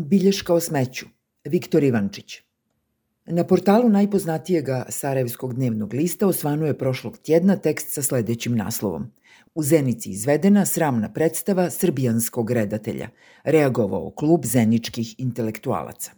Bilješka o smeću. Viktor Ivančić. Na portalu najpoznatijega Sarajevskog dnevnog lista osvano je prošlog tjedna tekst sa sledećim naslovom. U Zenici izvedena sramna predstava srbijanskog redatelja. Reagovao klub zeničkih intelektualaca.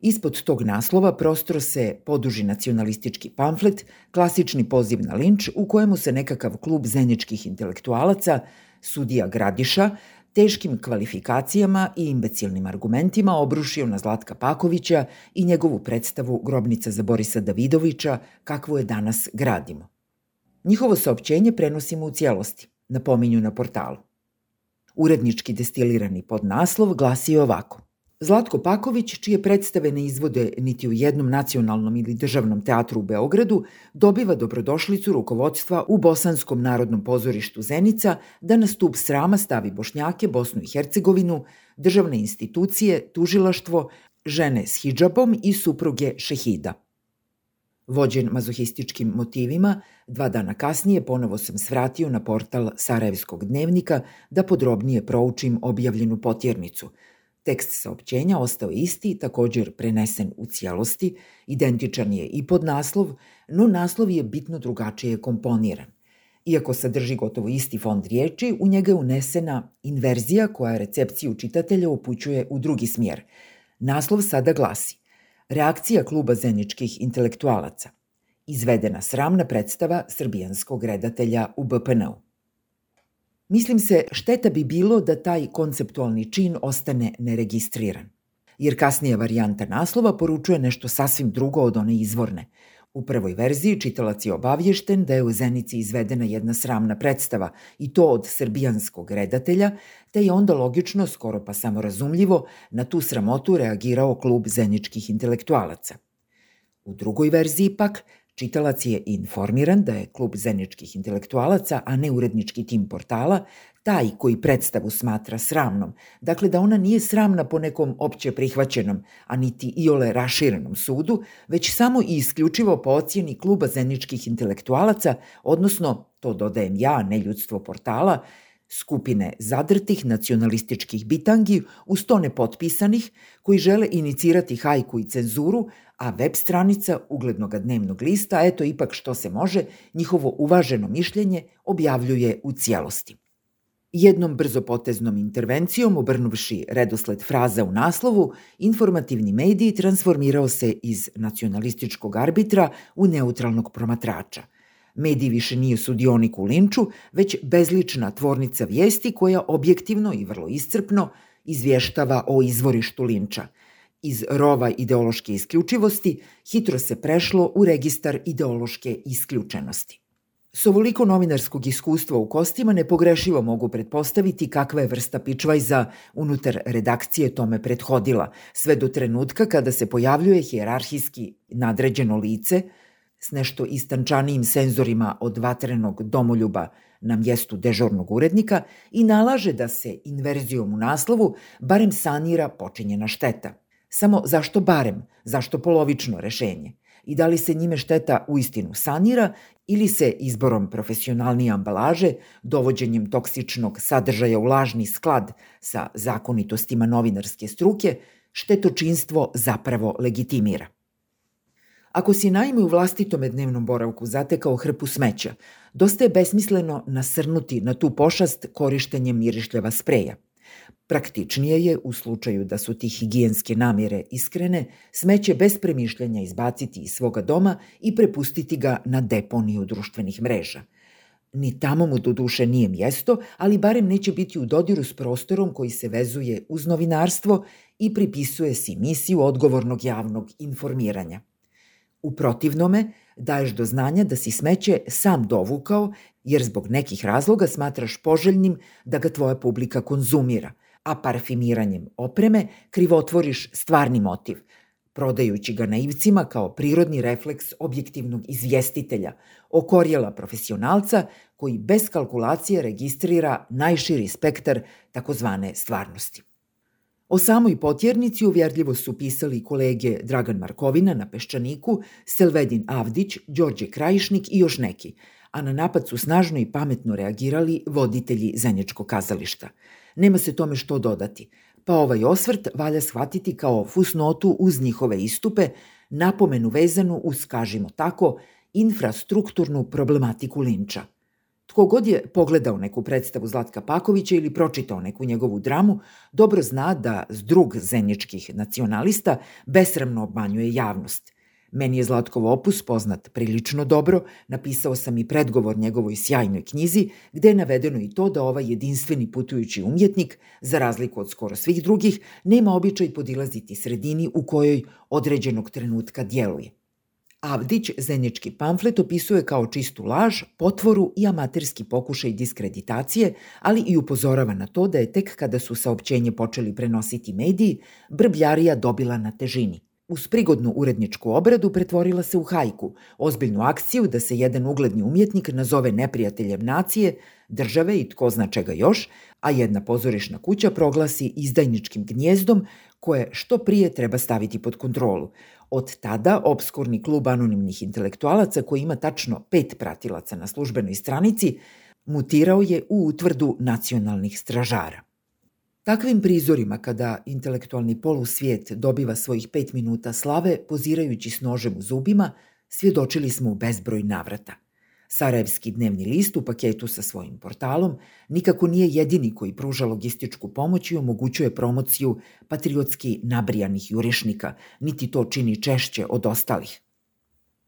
Ispod tog naslova prostro se poduži nacionalistički pamflet, klasični poziv na linč u kojemu se nekakav klub zeničkih intelektualaca, sudija Gradiša, teškim kvalifikacijama i imbecilnim argumentima obrušio na Zlatka Pakovića i njegovu predstavu Grobnica za Borisa Davidovića, kakvu je danas gradimo. Njihovo saopćenje prenosimo u cijelosti, napominju na portalu. Urednički destilirani podnaslov glasi ovako. Zlatko Paković, čije predstave ne izvode niti u jednom nacionalnom ili državnom teatru u Beogradu, dobiva dobrodošlicu rukovodstva u Bosanskom narodnom pozorištu Zenica da na stup srama stavi Bošnjake, Bosnu i Hercegovinu, državne institucije, tužilaštvo, žene s hidžabom i supruge šehida. Vođen mazohističkim motivima, dva dana kasnije ponovo sam svratio na portal Sarajevskog dnevnika da podrobnije proučim objavljenu potjernicu – Tekst saopćenja ostao isti, također prenesen u cijelosti, identičan je i pod naslov, no naslov je bitno drugačije komponiran. Iako sadrži gotovo isti fond riječi, u njega je unesena inverzija koja recepciju čitatelja upućuje u drugi smjer. Naslov sada glasi Reakcija kluba zeničkih intelektualaca. Izvedena sramna predstava srbijanskog redatelja u BPN-u. Mislim se, šteta bi bilo da taj konceptualni čin ostane neregistriran. Jer kasnija varijanta naslova poručuje nešto sasvim drugo od one izvorne. U prvoj verziji čitalac je obavješten da je u Zenici izvedena jedna sramna predstava i to od srbijanskog redatelja, te je onda logično, skoro pa samorazumljivo, na tu sramotu reagirao klub zeničkih intelektualaca. U drugoj verziji pak Čitalac je informiran da je klub zeničkih intelektualaca, a ne urednički tim portala, taj koji predstavu smatra sramnom, dakle da ona nije sramna po nekom opće prihvaćenom, a niti iole raširenom sudu, već samo i isključivo po ocjeni kluba zeničkih intelektualaca, odnosno, to dodajem ja, ne ljudstvo portala, skupine zadrtih nacionalističkih bitangi uz to nepotpisanih koji žele inicirati hajku i cenzuru, a web stranica uglednog dnevnog lista, eto ipak što se može, njihovo uvaženo mišljenje objavljuje u cijelosti. Jednom brzopoteznom intervencijom, obrnuvši redosled fraza u naslovu, informativni mediji transformirao se iz nacionalističkog arbitra u neutralnog promatrača. Mediji više nije sudionik u linču, već bezlična tvornica vijesti koja objektivno i vrlo iscrpno izvještava o izvorištu linča – Iz rova ideološke isključivosti hitro se prešlo u registar ideološke isključenosti. S ovoliko novinarskog iskustva u kostima nepogrešivo mogu pretpostaviti kakva je vrsta pičvajza unutar redakcije tome prethodila, sve do trenutka kada se pojavljuje hijerarhijski nadređeno lice s nešto istančanijim senzorima od vatrenog domoljuba na mjestu dežurnog urednika i nalaže da se inverzijom u naslovu barem sanira počinjena šteta – Samo zašto barem, zašto polovično rešenje? I da li se njime šteta u istinu sanira ili se izborom profesionalnije ambalaže, dovođenjem toksičnog sadržaja u lažni sklad sa zakonitostima novinarske struke, štetočinstvo zapravo legitimira. Ako si naime u vlastitome dnevnom boravku zatekao hrpu smeća, dosta je besmisleno nasrnuti na tu pošast korištenjem mirišljava spreja – Praktičnije je, u slučaju da su ti higijenske namjere iskrene, smeće bez premišljanja izbaciti iz svoga doma i prepustiti ga na deponiju društvenih mreža. Ni tamo mu do duše nije mjesto, ali barem neće biti u dodiru s prostorom koji se vezuje uz novinarstvo i pripisuje si misiju odgovornog javnog informiranja. U protivnome, daješ do znanja da si smeće sam dovukao, jer zbog nekih razloga smatraš poželjnim da ga tvoja publika konzumira – a parfimiranjem opreme krivotvoriš stvarni motiv, prodajući ga naivcima kao prirodni refleks objektivnog izvjestitelja, okorjela profesionalca koji bez kalkulacije registrira najširi spektar takozvane stvarnosti. O samoj potjernici uvjerljivo su pisali kolege Dragan Markovina na Peščaniku, Selvedin Avdić, Đorđe Krajišnik i još neki, a na napad su snažno i pametno reagirali voditelji Zenječkog kazališta – Nema se tome što dodati. pa ovaj osvrt valja shvatiti kao fusnotu uz njihove istupe, napomenu vezanu uz, kažimo tako, infrastrukturnu problematiku linča. Tko god je pogledao neku predstavu Zlatka Pakovića ili pročitao neku njegovu dramu, dobro zna da zdrug zeničkih nacionalista besramno obmanjuje javnost – Meni je Zlatkov opus poznat prilično dobro, napisao sam i predgovor njegovoj sjajnoj knjizi, gde je navedeno i to da ovaj jedinstveni putujući umjetnik, za razliku od skoro svih drugih, nema običaj podilaziti sredini u kojoj određenog trenutka djeluje. Avdić zenički pamflet opisuje kao čistu laž, potvoru i amaterski pokušaj diskreditacije, ali i upozorava na to da je tek kada su saopćenje počeli prenositi mediji, brbljarija dobila na težini. Uz prigodnu uredničku obradu pretvorila se u hajku, ozbiljnu akciju da se jedan ugledni umjetnik nazove neprijateljem nacije, države i tko zna čega još, a jedna pozorišna kuća proglasi izdajničkim gnjezdom koje što prije treba staviti pod kontrolu. Od tada obskurni klub anonimnih intelektualaca koji ima tačno pet pratilaca na službenoj stranici mutirao je u utvrdu nacionalnih stražara. Takvim prizorima kada intelektualni polusvijet dobiva svojih pet minuta slave pozirajući s nožem u zubima, svjedočili smo u bezbroj navrata. Sarajevski dnevni list u paketu sa svojim portalom nikako nije jedini koji pruža logističku pomoć i omogućuje promociju patriotski nabrijanih jurišnika, niti to čini češće od ostalih.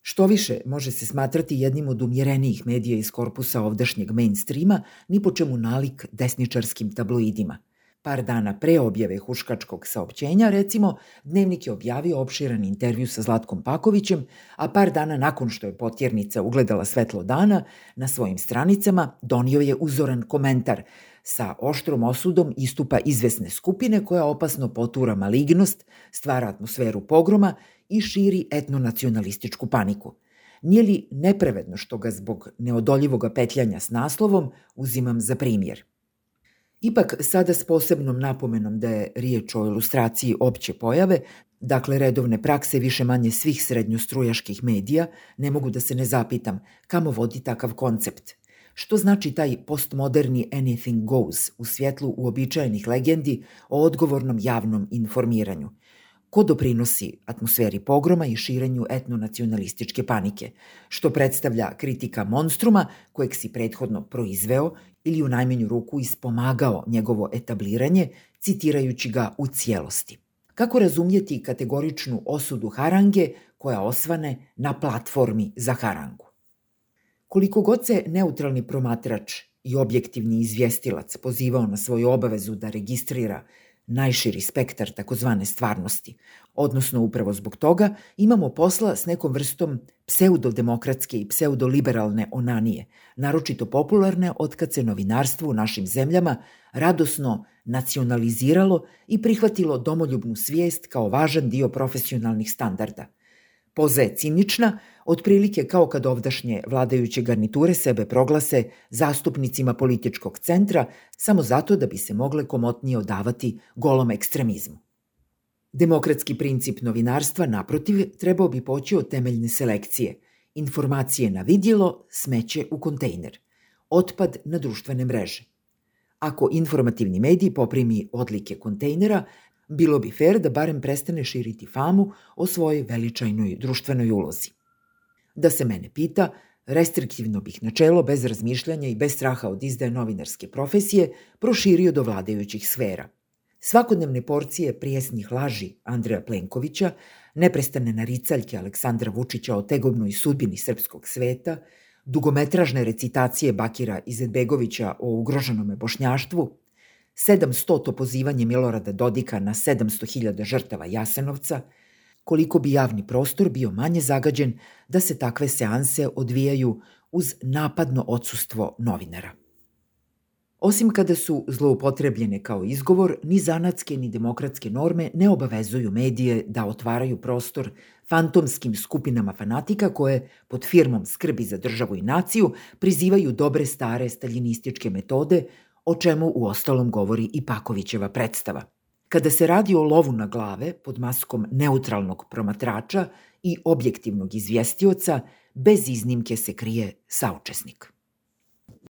Što više, može se smatrati jednim od umjerenijih medija iz korpusa ovdašnjeg mainstreama, ni po čemu nalik desničarskim tabloidima – Par dana pre objave huškačkog saopćenja, recimo, Dnevnik je objavio opširan intervju sa Zlatkom Pakovićem, a par dana nakon što je potjernica ugledala svetlo dana, na svojim stranicama donio je uzoran komentar sa oštrom osudom istupa izvesne skupine koja opasno potura malignost, stvara atmosferu pogroma i širi etnonacionalističku paniku. Nije li neprevedno što ga zbog neodoljivoga petljanja s naslovom uzimam za primjer? Ipak sada s posebnom napomenom da je riječ o ilustraciji opće pojave, dakle redovne prakse više manje svih srednjostrujaških medija, ne mogu da se ne zapitam kamo vodi takav koncept. Što znači taj postmoderni anything goes u svjetlu uobičajenih legendi o odgovornom javnom informiranju? Ko doprinosi atmosferi pogroma i širenju etnonacionalističke panike, što predstavlja kritika monstruma kojeg si prethodno proizveo ili u najmenju ruku ispomagao njegovo etabliranje, citirajući ga u cijelosti. Kako razumjeti kategoričnu osudu harange koja osvane na platformi za harangu? Koliko god se neutralni promatrač i objektivni izvjestilac pozivao na svoju obavezu da registrira najširi spektar takozvane stvarnosti, odnosno upravo zbog toga imamo posla s nekom vrstom pseudodemokratske i pseudoliberalne onanije, naročito popularne otkad se novinarstvo u našim zemljama radosno nacionaliziralo i prihvatilo domoljubnu svijest kao važan dio profesionalnih standarda – Poza je cinična, otprilike kao kad ovdašnje vladajuće garniture sebe proglase zastupnicima političkog centra samo zato da bi se mogle komotnije odavati golom ekstremizmu. Demokratski princip novinarstva, naprotiv, trebao bi poći od temeljne selekcije. Informacije na vidjelo, smeće u kontejner. Otpad na društvene mreže. Ako informativni medij poprimi odlike kontejnera, bilo bi fair da barem prestane širiti famu o svojoj veličajnoj društvenoj ulozi. Da se mene pita, restriktivno bih načelo bez razmišljanja i bez straha od izdaje novinarske profesije proširio do vladajućih sfera. Svakodnevne porcije prijesnih laži Andreja Plenkovića, neprestane naricaljke Aleksandra Vučića o tegobnoj sudbini srpskog sveta, dugometražne recitacije Bakira Izetbegovića o ugroženome bošnjaštvu, 700. pozivanje Milorada Dodika na 700.000 žrtava Jasenovca, koliko bi javni prostor bio manje zagađen da se takve seanse odvijaju uz napadno odsustvo novinara. Osim kada su zloupotrebljene kao izgovor, ni zanatske ni demokratske norme ne obavezuju medije da otvaraju prostor fantomskim skupinama fanatika koje, pod firmom skrbi za državu i naciju, prizivaju dobre stare staljinističke metode o čemu u ostalom govori i Pakovićeva predstava. Kada se radi o lovu na glave pod maskom neutralnog promatrača i objektivnog izvjestioca, bez iznimke se krije saučesnik.